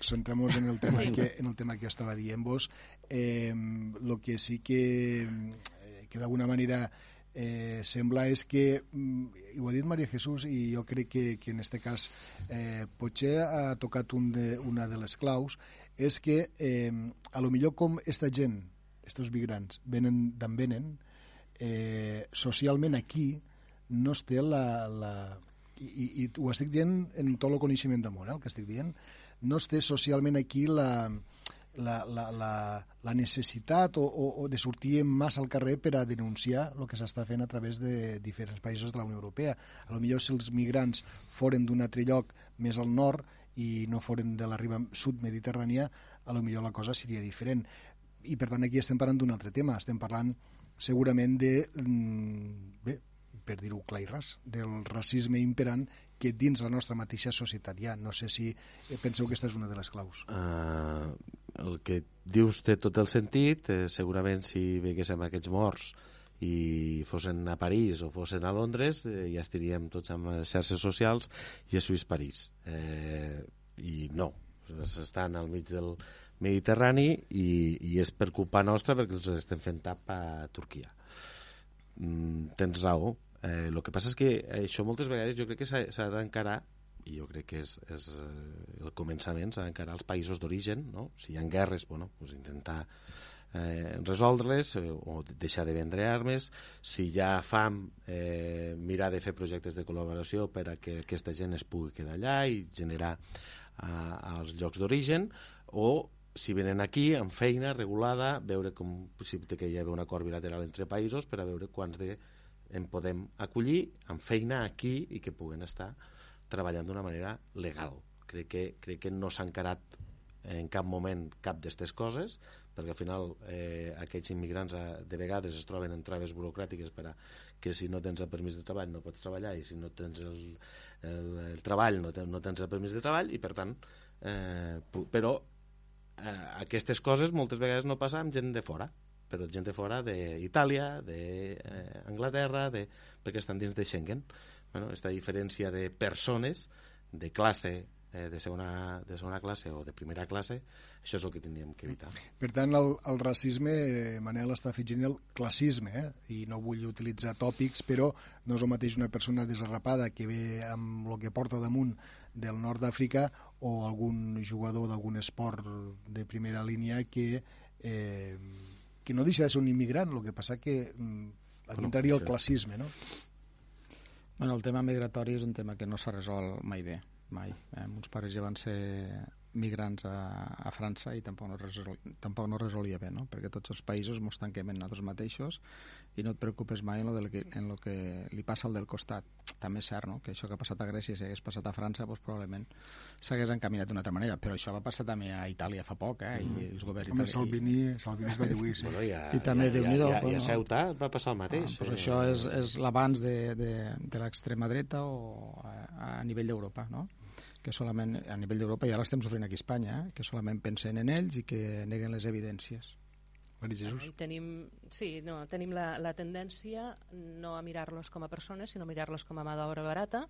Centrem-nos en el tema Sí. que en estava dient vos, eh, lo que sí que eh, que d'alguna manera eh, sembla és que, mm, ho ha dit Maria Jesús, i jo crec que, que en este cas eh, potser ha tocat un de, una de les claus, és que eh, a lo millor com esta gent, estos migrants, venen d'on venen, eh, socialment aquí no es té la... la i, i, ho estic dient en tot el coneixement món, eh, el que estic dient, no es té socialment aquí la, la, la, la, la necessitat o, o, o de sortir massa al carrer per a denunciar el que s'està fent a través de diferents països de la Unió Europea. A lo millor si els migrants foren d'un altre lloc més al nord i no foren de la riba sud mediterrània, a lo millor la cosa seria diferent. I per tant aquí estem parlant d'un altre tema, estem parlant segurament de, mm, bé, per dir-ho clar i ras, del racisme imperant que dins la nostra mateixa societat ha. No sé si eh, penseu que aquesta és una de les claus. Uh, el que dius té tot el sentit. Eh, segurament si veguéssim aquests morts i fossin a París o fossin a Londres, eh, ja estaríem tots amb les xarxes socials i això és París. Eh, I no, estan al mig del Mediterrani i, i és per culpa nostra perquè els estem fent tap a Turquia. Mm, tens raó. Eh, el que passa és que això moltes vegades jo crec que s'ha d'encarar i jo crec que és, és eh, el començament s'ha d'encarar als països d'origen no? si hi ha guerres, bueno, pues intentar eh, resoldre-les eh, o deixar de vendre armes si hi ha fam eh, mirar de fer projectes de col·laboració per a que aquesta gent es pugui quedar allà i generar a, als llocs d'origen o si venen aquí amb feina regulada, veure com possible que hi hagi un acord bilateral entre països per a veure quants de en podem acollir amb feina aquí i que puguen estar treballant d'una manera legal. Crec que, crec que no s'ha encarat en cap moment cap d'aquestes coses, perquè al final eh, aquests immigrants eh, de vegades es troben en traves burocràtiques per a que si no tens el permís de treball no pots treballar i si no tens el, el, el treball no, ten, no tens el permís de treball i per tant eh, però eh, aquestes coses moltes vegades no passa amb gent de fora però gent de fora d'Itàlia, d'Anglaterra, de, perquè estan dins de Schengen. Bueno, aquesta diferència de persones de classe eh, de, segona, de segona classe o de primera classe, això és el que tindríem que evitar. Per tant, el, el racisme, eh, Manel està afegint el classisme, eh? i no vull utilitzar tòpics, però no és el mateix una persona desarrapada que ve amb el que porta damunt del nord d'Àfrica o algun jugador d'algun esport de primera línia que, eh, que no deixa de ser un immigrant, el que passa que mm, aquí entraria el classisme, no? Bueno, el tema migratori és un tema que no s'ha resolt mai bé, mai. Eh, mons pares ja van ser migrants a, a França i tampoc no, resol, tampoc no resolia bé, no? perquè tots els països ens tanquem en nosaltres mateixos i no et preocupes mai en lo, del que, en lo que li passa al del costat. També és cert no? que això que ha passat a Grècia, si hagués passat a França, doncs probablement s'hagués encaminat d'una altra manera, però això va passar també a Itàlia fa poc, eh? i els governs Home. Salvini, Salvini es va lluir, sí. Bueno, i a, I també, i a, Déu-n'hi-do, i a, i bueno. a Ceuta va passar el Ah, mateix. pues eh? això és, és l'abans de, de, de l'extrema dreta o a, a nivell d'Europa, no? que solament a nivell d'Europa ja l'estem sofrint aquí a Espanya, eh? que solament pensen en ells i que neguen les evidències. Maria Jesús. I tenim, sí, no, tenim la, la tendència no a mirar-los com a persones, sinó a mirar-los com a mà d'obra barata,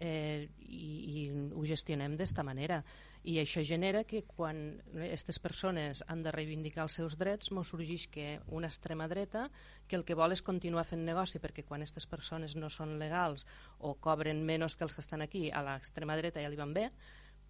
eh, i, i ho gestionem d'esta manera. I això genera que quan aquestes persones han de reivindicar els seus drets, mos sorgeix que una extrema dreta que el que vol és continuar fent negoci perquè quan aquestes persones no són legals o cobren menys que els que estan aquí, a l'extrema dreta ja li van bé,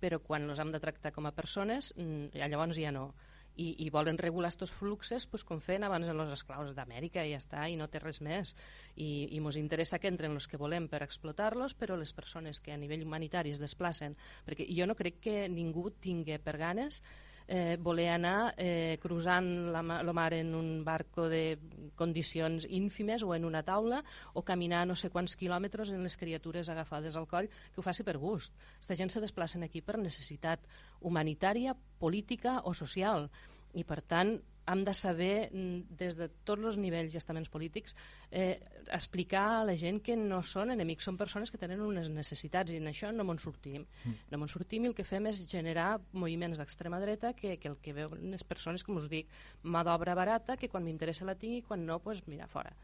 però quan els hem de tractar com a persones, mm, llavors ja no i, i volen regular aquests fluxes pues, com feien abans en els esclaus d'Amèrica i ja està, i no té res més. I, i ens interessa que entren els que volem per explotar-los, però les persones que a nivell humanitari es desplacen perquè jo no crec que ningú tingui per ganes eh, voler anar eh, cruzant la, la mar en un barco de condicions ínfimes o en una taula o caminar no sé quants quilòmetres en les criatures agafades al coll, que ho faci per gust. Aquesta gent se desplacen aquí per necessitat humanitària, política o social i per tant hem de saber mm, des de tots els nivells i estaments polítics eh, explicar a la gent que no són enemics, són persones que tenen unes necessitats i en això no me'n sortim. Mm. No me'n sortim i el que fem és generar moviments d'extrema dreta que, que el que veuen les persones, com us dic, mà d'obra barata, que quan m'interessa la tinc i quan no, doncs mira, fora.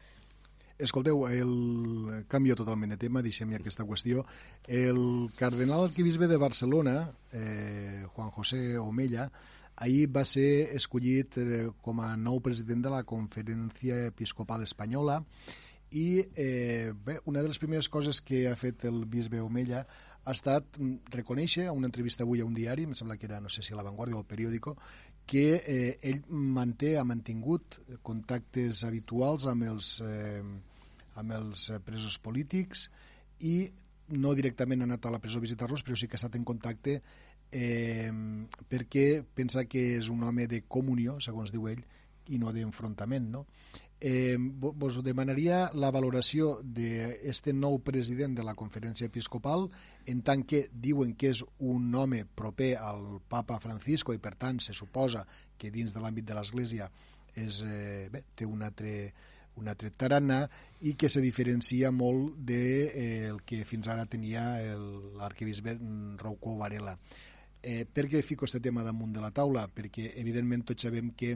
Escolteu, el canvio totalment de tema, deixem ja aquesta qüestió. El cardenal arquibisbe de Barcelona, eh, Juan José Omella, ahir va ser escollit eh, com a nou president de la Conferència Episcopal Espanyola i eh, bé, una de les primeres coses que ha fet el bisbe Omella ha estat mm, reconèixer a una entrevista avui a un diari, em sembla que era, no sé si a La Vanguardia o el periòdico, que eh, ell manté, ha mantingut contactes habituals amb els, eh, amb els presos polítics i no directament ha anat a la presó a visitar-los, però sí que ha estat en contacte eh, perquè pensa que és un home de comunió, segons diu ell, i no d'enfrontament, no? Eh, vos demanaria la valoració d'aquest nou president de la conferència episcopal en tant que diuen que és un home proper al papa Francisco i per tant se suposa que dins de l'àmbit de l'Església és, eh, bé, té un altre, un altre tarannà i que se diferencia molt del de, eh, el que fins ara tenia l'arquebisbe Rouco Varela. Eh, per què fico aquest tema damunt de la taula? Perquè, evidentment, tots sabem que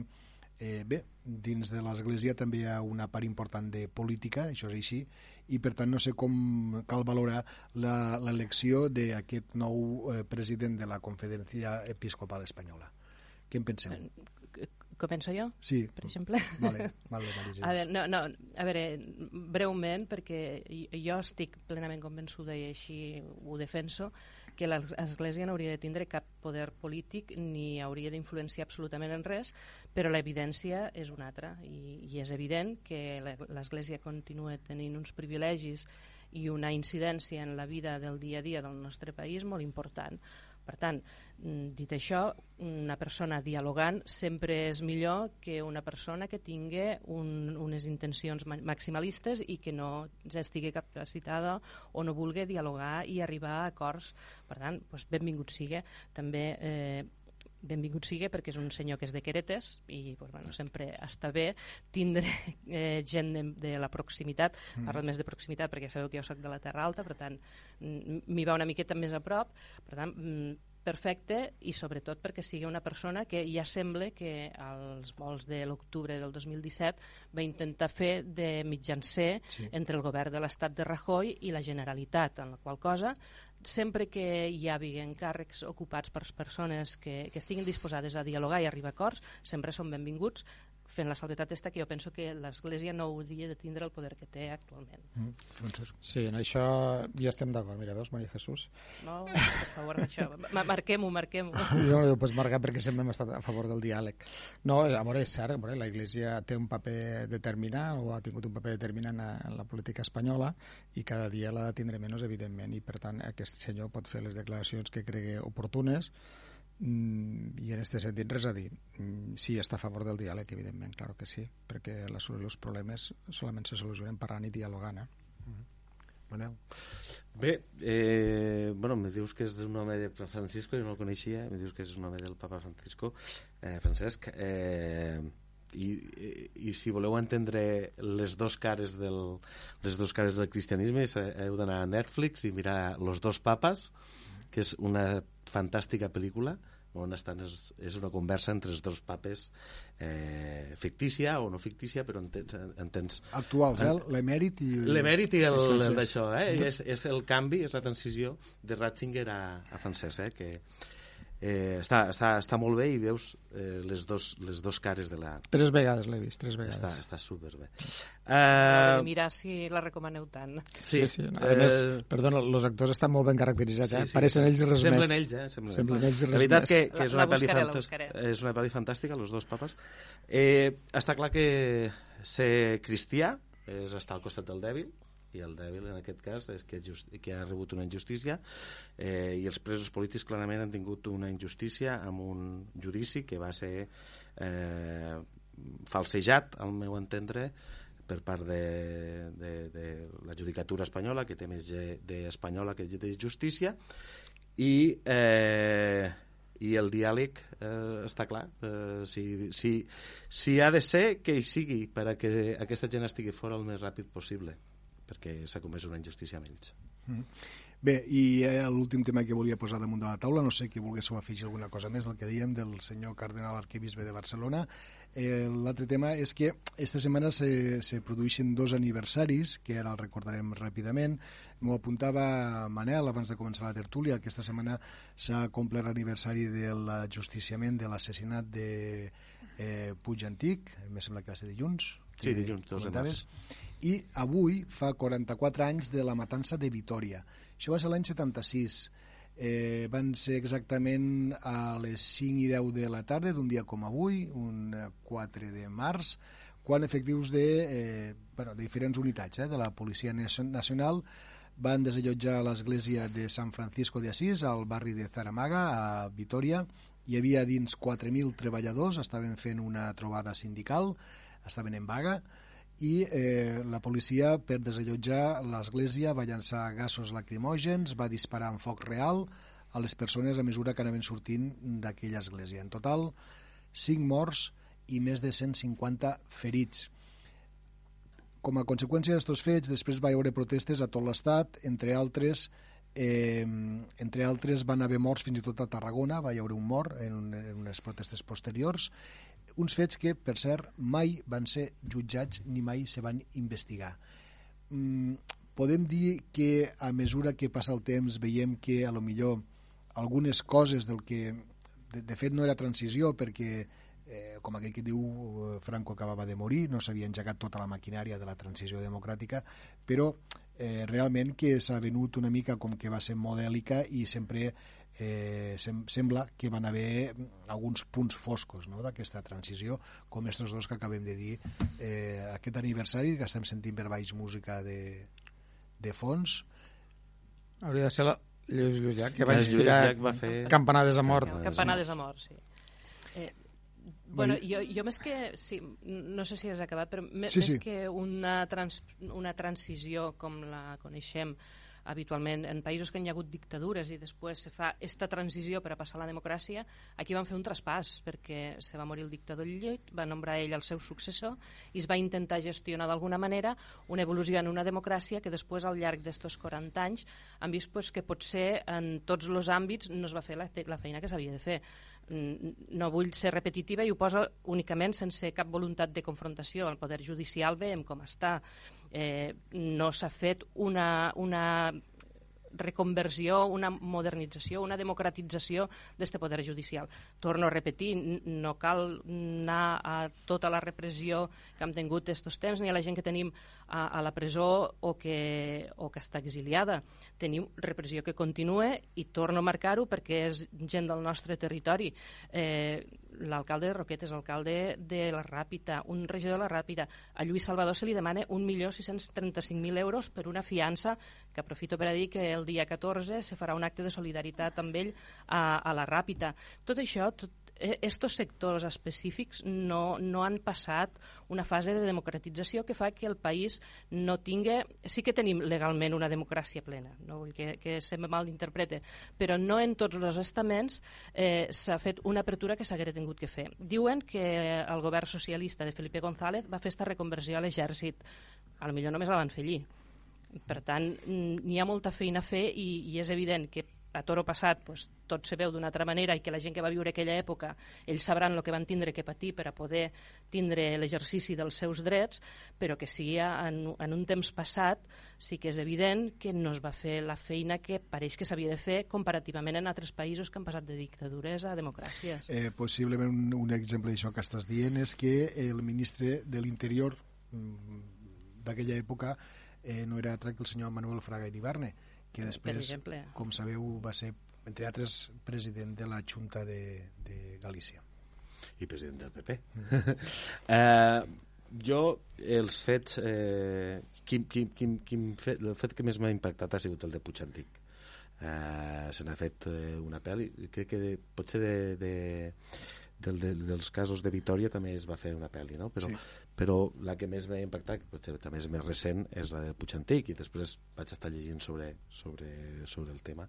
eh, bé, dins de l'Església també hi ha una part important de política, això és així, i per tant no sé com cal valorar l'elecció d'aquest nou eh, president de la Conferència Episcopal Espanyola. Què en penseu? Eh, començo jo? Sí. Per exemple? Vale, vale, vale, a veure, no, no, a veure, breument, perquè jo estic plenament convençuda i així ho defenso, que l'Església no hauria de tindre cap poder polític ni hauria d'influenciar absolutament en res, però l'evidència és una altra i, i és evident que l'Església continua tenint uns privilegis i una incidència en la vida del dia a dia del nostre país molt important. Per tant, dit això, una persona dialogant sempre és millor que una persona que tingui un, unes intencions maximalistes i que no estigui capacitada o no vulgui dialogar i arribar a acords. Per tant, doncs benvingut sigui. També eh, benvingut sigui perquè és un senyor que és de Queretes i pues, bueno, sempre està bé tindre eh, gent de, de la proximitat, mm. parlo més de proximitat perquè sabeu que jo sóc de la Terra Alta, per tant m'hi va una miqueta més a prop, per tant perfecte i sobretot perquè sigui una persona que ja sembla que als vols de l'octubre del 2017 va intentar fer de mitjancer sí. entre el govern de l'estat de Rajoy i la Generalitat, en la qual cosa sempre que hi hagi encàrrecs ocupats per persones que, que estiguin disposades a dialogar i arribar a acords, sempre són benvinguts fent la salvetat esta que jo penso que l'Església no hauria de tindre el poder que té actualment. Mm, sí, en això ja estem d'acord. Mira, veus, Maria Jesús? No, per favor, això. Marquem-ho, marquem-ho. Jo no ho pots marcar perquè sempre hem estat a favor del diàleg. No, a veure, és cert, a veure, la Iglesia té un paper determinant o ha tingut un paper determinant en la política espanyola i cada dia l'ha de tindre menys, evidentment, i per tant aquest senyor pot fer les declaracions que cregui oportunes i en aquest sentit res a dir mm, sí, està a favor del diàleg, evidentment claro que sí, perquè la solució als problemes solament se solucionen parlant i dialogant eh? Mm -hmm. Manel Bé, eh, bueno, me dius que és un home de Francisco, jo no el coneixia, me dius que és un home del papa Francisco, eh, Francesc, eh, i, i, i si voleu entendre les dos cares del, les dos cares del cristianisme heu d'anar a Netflix i mirar Los dos papas que és una fantàstica pel·lícula on estan és, és una conversa entre els dos papes eh, fictícia o no fictícia, però entens... entens Actuals, eh? L'emèrit i... L'emèrit i el, Sí, el d'això, eh? És, és el canvi, és la transició de Ratzinger a, a francès, eh? Que eh, està, està, està molt bé i veus eh, les, dos, les dos cares de la... Tres vegades l'he vist, tres vegades. Està, està superbé. Uh, de mirar si la recomaneu tant. Sí, sí. A més, perdona, els actors estan molt ben caracteritzats, eh? Pareixen ells res Semblen més. ells, eh? Semblen, Semblen ells res La veritat més. que, que és, la una buscaré, la buscaré. és una pel·li fantàstica, els dos papes. Eh, està clar que ser cristià és estar al costat del dèbil, i el dèbil en aquest cas és que, just, que ha rebut una injustícia eh, i els presos polítics clarament han tingut una injustícia amb un judici que va ser eh, falsejat, al meu entendre, per part de, de, de la judicatura espanyola, que té més d'espanyola que de justícia, i, eh, i el diàleg eh, està clar. Eh, si, si, si ha de ser, que hi sigui, per a que aquesta gent estigui fora el més ràpid possible, perquè s'ha comès una injustícia amb ells. Bé, i eh, l'últim tema que volia posar damunt de la taula, no sé que volguéssiu afegir alguna cosa més del que dèiem del senyor cardenal arquebisbe de Barcelona. Eh, L'altre tema és que esta setmana se, se produeixen dos aniversaris, que ara els recordarem ràpidament. M'ho apuntava Manel abans de començar la tertúlia, que esta setmana s'ha complert l'aniversari de l'ajusticiament de l'assassinat de eh, Puig Antic, em sembla que va ser dilluns. Sí, dilluns, 2 de comentaves. I avui fa 44 anys de la matança de Vitoria. Això va ser l'any 76. Eh, van ser exactament a les 5 i 10 de la tarda d'un dia com avui, un eh, 4 de març, quan efectius de, eh, bueno, de diferents unitats eh, de la Policia Nacio- Nacional van desallotjar l'església de San Francisco de Asís al barri de Zaramaga, a Vitoria. Hi havia dins 4.000 treballadors, estaven fent una trobada sindical, estaven en vaga, i eh, la policia, per desallotjar l'església, va llançar gasos lacrimògens, va disparar amb foc real a les persones a mesura que anaven sortint d'aquella església. En total, 5 morts i més de 150 ferits. Com a conseqüència d'aquests fets, després va haver protestes a tot l'estat, entre altres, eh, entre altres van haver morts fins i tot a Tarragona, va haver un mort en, en unes protestes posteriors, uns fets que, per cert, mai van ser jutjats ni mai se van investigar. Mm, podem dir que a mesura que passa el temps veiem que a lo millor algunes coses del que de, de fet no era transició perquè eh, com aquell que diu eh, Franco acabava de morir, no s'havia engegat tota la maquinària de la transició democràtica, però eh, realment que s'ha venut una mica com que va ser modèlica i sempre eh, sem sembla que van haver alguns punts foscos no, d'aquesta transició, com estos dos que acabem de dir eh, aquest aniversari, que estem sentint per baix música de, de fons, Hauria de ser la Lluís Lluís Llach, que va Lluís inspirar Llach va fer- Campanades a mort. Campanades a mort, sí. Eh, bueno, jo, jo més que... Sí, no sé si has acabat, però me, Sí, més sí. que una, trans, una transició com la coneixem habitualment en països que hi ha hagut dictadures i després se fa esta transició per a passar a la democràcia, aquí van fer un traspàs perquè se va morir el dictador Llull, va nombrar ell el seu successor i es va intentar gestionar d'alguna manera una evolució en una democràcia que després al llarg d'estos 40 anys han vist pues, que potser en tots els àmbits no es va fer la, la feina que s'havia de fer Mm, no vull ser repetitiva i ho poso únicament sense cap voluntat de confrontació. El poder judicial veiem com està. Eh, no s'ha fet una, una reconversió, una modernització, una democratització d'este poder judicial. Torno a repetir, no cal anar a tota la repressió que hem tingut estos temps, ni a la gent que tenim a, a la presó o que, o que està exiliada. Tenim repressió que continua i torno a marcar-ho perquè és gent del nostre territori. Eh, L'alcalde de Roquetes, l'alcalde de la Ràpita, un regidor de la Ràpita. A Lluís Salvador se li demana 1.635.000 euros per una fiança que aprofito per a dir que el dia 14 se farà un acte de solidaritat amb ell a, a la Ràpita. Tot això, tot, estos sectors específics no, no han passat una fase de democratització que fa que el país no tingui... Sí que tenim legalment una democràcia plena, no vull que, que se me malinterprete, però no en tots els estaments eh, s'ha fet una apertura que s'haguera tingut que fer. Diuen que el govern socialista de Felipe González va fer esta reconversió a l'exèrcit. A lo millor només la van fer allí. Per tant, n'hi ha molta feina a fer i, i és evident que a toro passat pues, tot se veu d'una altra manera i que la gent que va viure aquella època ells sabran el que van tindre que patir per a poder tindre l'exercici dels seus drets, però que sí en, en un temps passat sí que és evident que no es va fer la feina que pareix que s'havia de fer comparativament en altres països que han passat de dictadures a democràcies. Eh, possiblement un, un exemple d'això que estàs dient és que el ministre de l'Interior mm, d'aquella època eh, no era altre que el senyor Manuel Fraga i Ibarne, que després, exemple. com sabeu, va ser, entre altres, president de la Junta de, de Galícia. I president del PP. eh, jo, els fets... Eh, quin, quin, quin, quin fet, el fet que més m'ha impactat ha sigut el de Puig Antic. Eh, se n'ha fet eh, una pel·li, crec que de, potser de, de, del, de, dels casos de Vitoria també es va fer una pel·li, no? Però, sí. Però la que més m'ha impactat, potser també és més recent, és la de Puig Antic, i després vaig estar llegint sobre, sobre, sobre el tema.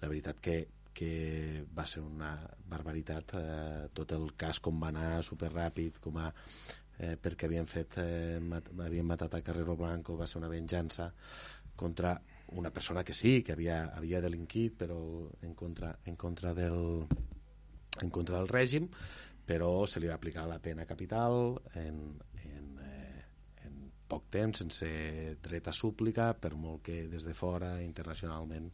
La veritat que, que va ser una barbaritat eh, tot el cas com va anar superràpid com a, eh, perquè havien fet eh, mat, havien matat a Carrero Blanco va ser una venjança contra una persona que sí, que havia, havia delinquit però en contra, en contra del en contra del règim, però se li va aplicar la pena capital en poc temps, sense dret a súplica, per molt que des de fora, internacionalment,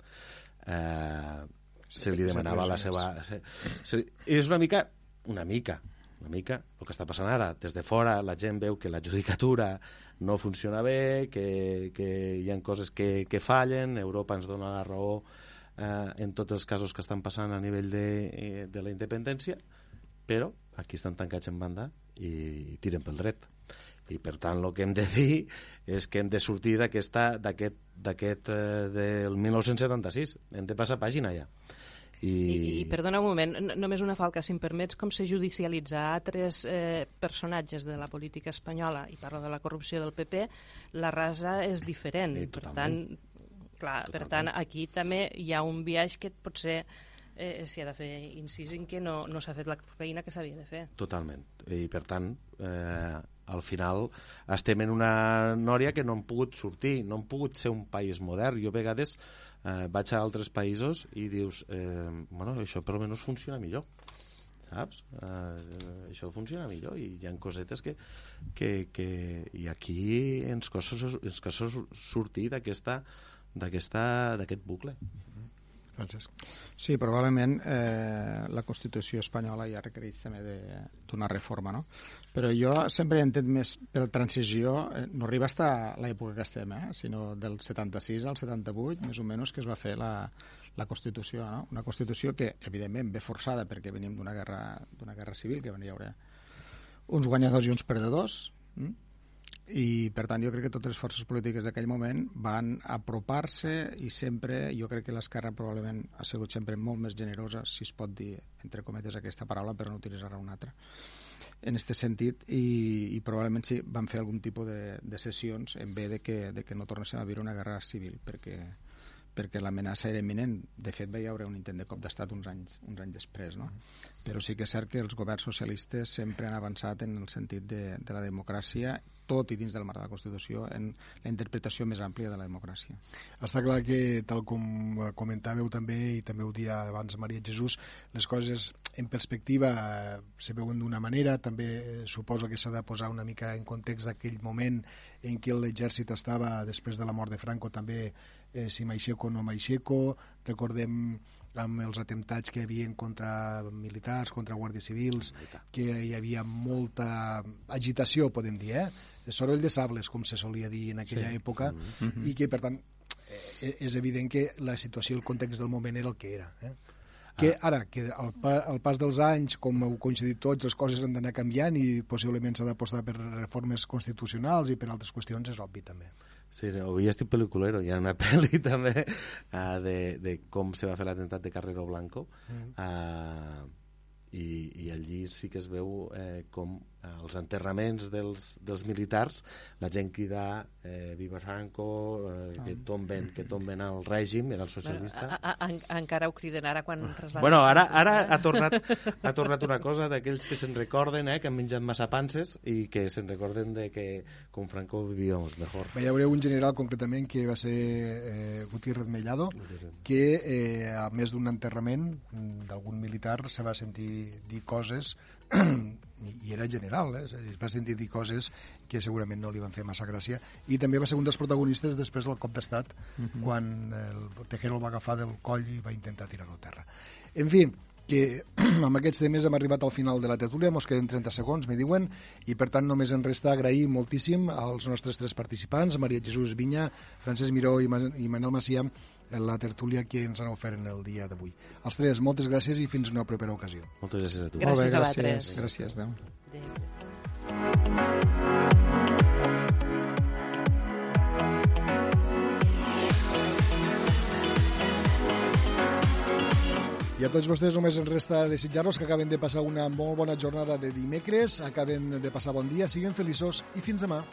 eh, se li demanava la seva... Se, se, és una mica, una mica, una mica el que està passant ara. Des de fora la gent veu que la judicatura no funciona bé, que, que hi ha coses que, que fallen, Europa ens dona la raó eh, en tots els casos que estan passant a nivell de, eh, de la independència, però aquí estan tancats en banda i tiren pel dret. I per tant el que hem de dir és que hem de sortir d'aquest d'aquest eh, del 1976. Hem de passar pàgina ja. I... I, I perdona un moment, només una falca, si em permets, com se judicialitza altres eh, personatges de la política espanyola, i parlo de la corrupció del PP, la rasa és diferent. Sí, per tant, clar, totalment. per tant, aquí també hi ha un viatge que potser eh, s'hi ha de fer incís en que no, no s'ha fet la feina que s'havia de fer. Totalment. I per tant, eh, al final estem en una nòria que no hem pogut sortir, no hem pogut ser un país modern. Jo a vegades eh, vaig a altres països i dius, eh, bueno, això per almenys funciona millor saps? Eh, això funciona millor i hi ha cosetes que, que, que i aquí ens costa, ens costa sortir d'aquesta d'aquest bucle. Francesc. Sí, probablement eh, la Constitució espanyola ja requereix també d'una reforma, no? Però jo sempre he entès més per transició, eh, no arriba fins a l'època que estem, eh, sinó del 76 al 78, més o menys, que es va fer la, la Constitució, no? Una Constitució que, evidentment, ve forçada perquè venim d'una guerra, guerra civil, que van hi haure uns guanyadors i uns perdedors, hm? I per tant jo crec que totes les forces polítiques d'aquell moment van apropar-se i sempre, jo crec que l'esquerra probablement ha sigut sempre molt més generosa, si es pot dir entre cometes aquesta paraula, però no utilitzar una altra en aquest sentit. I, i probablement sí, van fer algun tipus de, de sessions en bé de que, de que no tornéssim a viure una guerra civil perquè, perquè l'amenaça era imminent. De fet, va hi haure un intent de cop d'estat uns anys, uns anys després, no? Però sí que és cert que els governs socialistes sempre han avançat en el sentit de, de la democràcia tot i dins del marc de la Constitució, en la interpretació més àmplia de la democràcia. Està clar que, tal com comentàveu també, i també ho dia abans Maria Jesús, les coses en perspectiva eh, se veuen d'una manera, també eh, suposo que s'ha de posar una mica en context d'aquell moment en què l'exèrcit estava, després de la mort de Franco, també eh, si Maixeco o no Maixeco, recordem amb els atemptats que hi havia contra militars, contra guàrdies civils, que hi havia molta agitació, podem dir, eh? soroll de sables, com se solia dir en aquella sí. època, mm -hmm. i que, per tant, eh, és evident que la situació, el context del moment era el que era. Eh? Que ara, que al, al pas dels anys, com heu coincidit tots, les coses han d'anar canviant i possiblement s'ha d'apostar per reformes constitucionals i per altres qüestions, és obvi també. Sí, avui estic pel·liculero. Hi ha una pel·li també uh, de, de com se va fer l'atemptat de Carrero Blanco mm. uh, i, i allí sí que es veu eh, com als enterraments dels, dels militars, la gent crida eh, Viva Franco, eh, que, tomben, que tomben al règim, era el socialista. A, a, a, encara ho criden ara quan trasladen. Bueno, ara, ara ha, tornat, ha tornat una cosa d'aquells que se'n recorden, eh, que han menjat massa panses i que se'n recorden de que con Franco vivíamos mejor. Hi haurà un general concretament que va ser eh, Gutiérrez Mellado, que eh, a més d'un enterrament d'algun militar se va sentir dir coses i era general, eh? es va sentir dir coses que segurament no li van fer massa gràcia i també va ser un dels protagonistes després del cop d'estat uh -huh. quan el Tejero el va agafar del coll i va intentar tirar-lo a terra en fi, que amb aquests temes hem arribat al final de la tertúlia, mos queden 30 segons, me diuen, i per tant només ens resta agrair moltíssim als nostres tres participants, Maria Jesús Vinya, Francesc Miró i, Manel Macià, la tertúlia que ens han ofert en el dia d'avui. Els tres, moltes gràcies i fins una propera ocasió. Moltes gràcies a tu. Gràcies, bé, gràcies a vosaltres. Gràcies, Déu. I a tots vostès només ens resta desitjar-los que acaben de passar una molt bona jornada de dimecres, acaben de passar bon dia, siguin feliços i fins demà.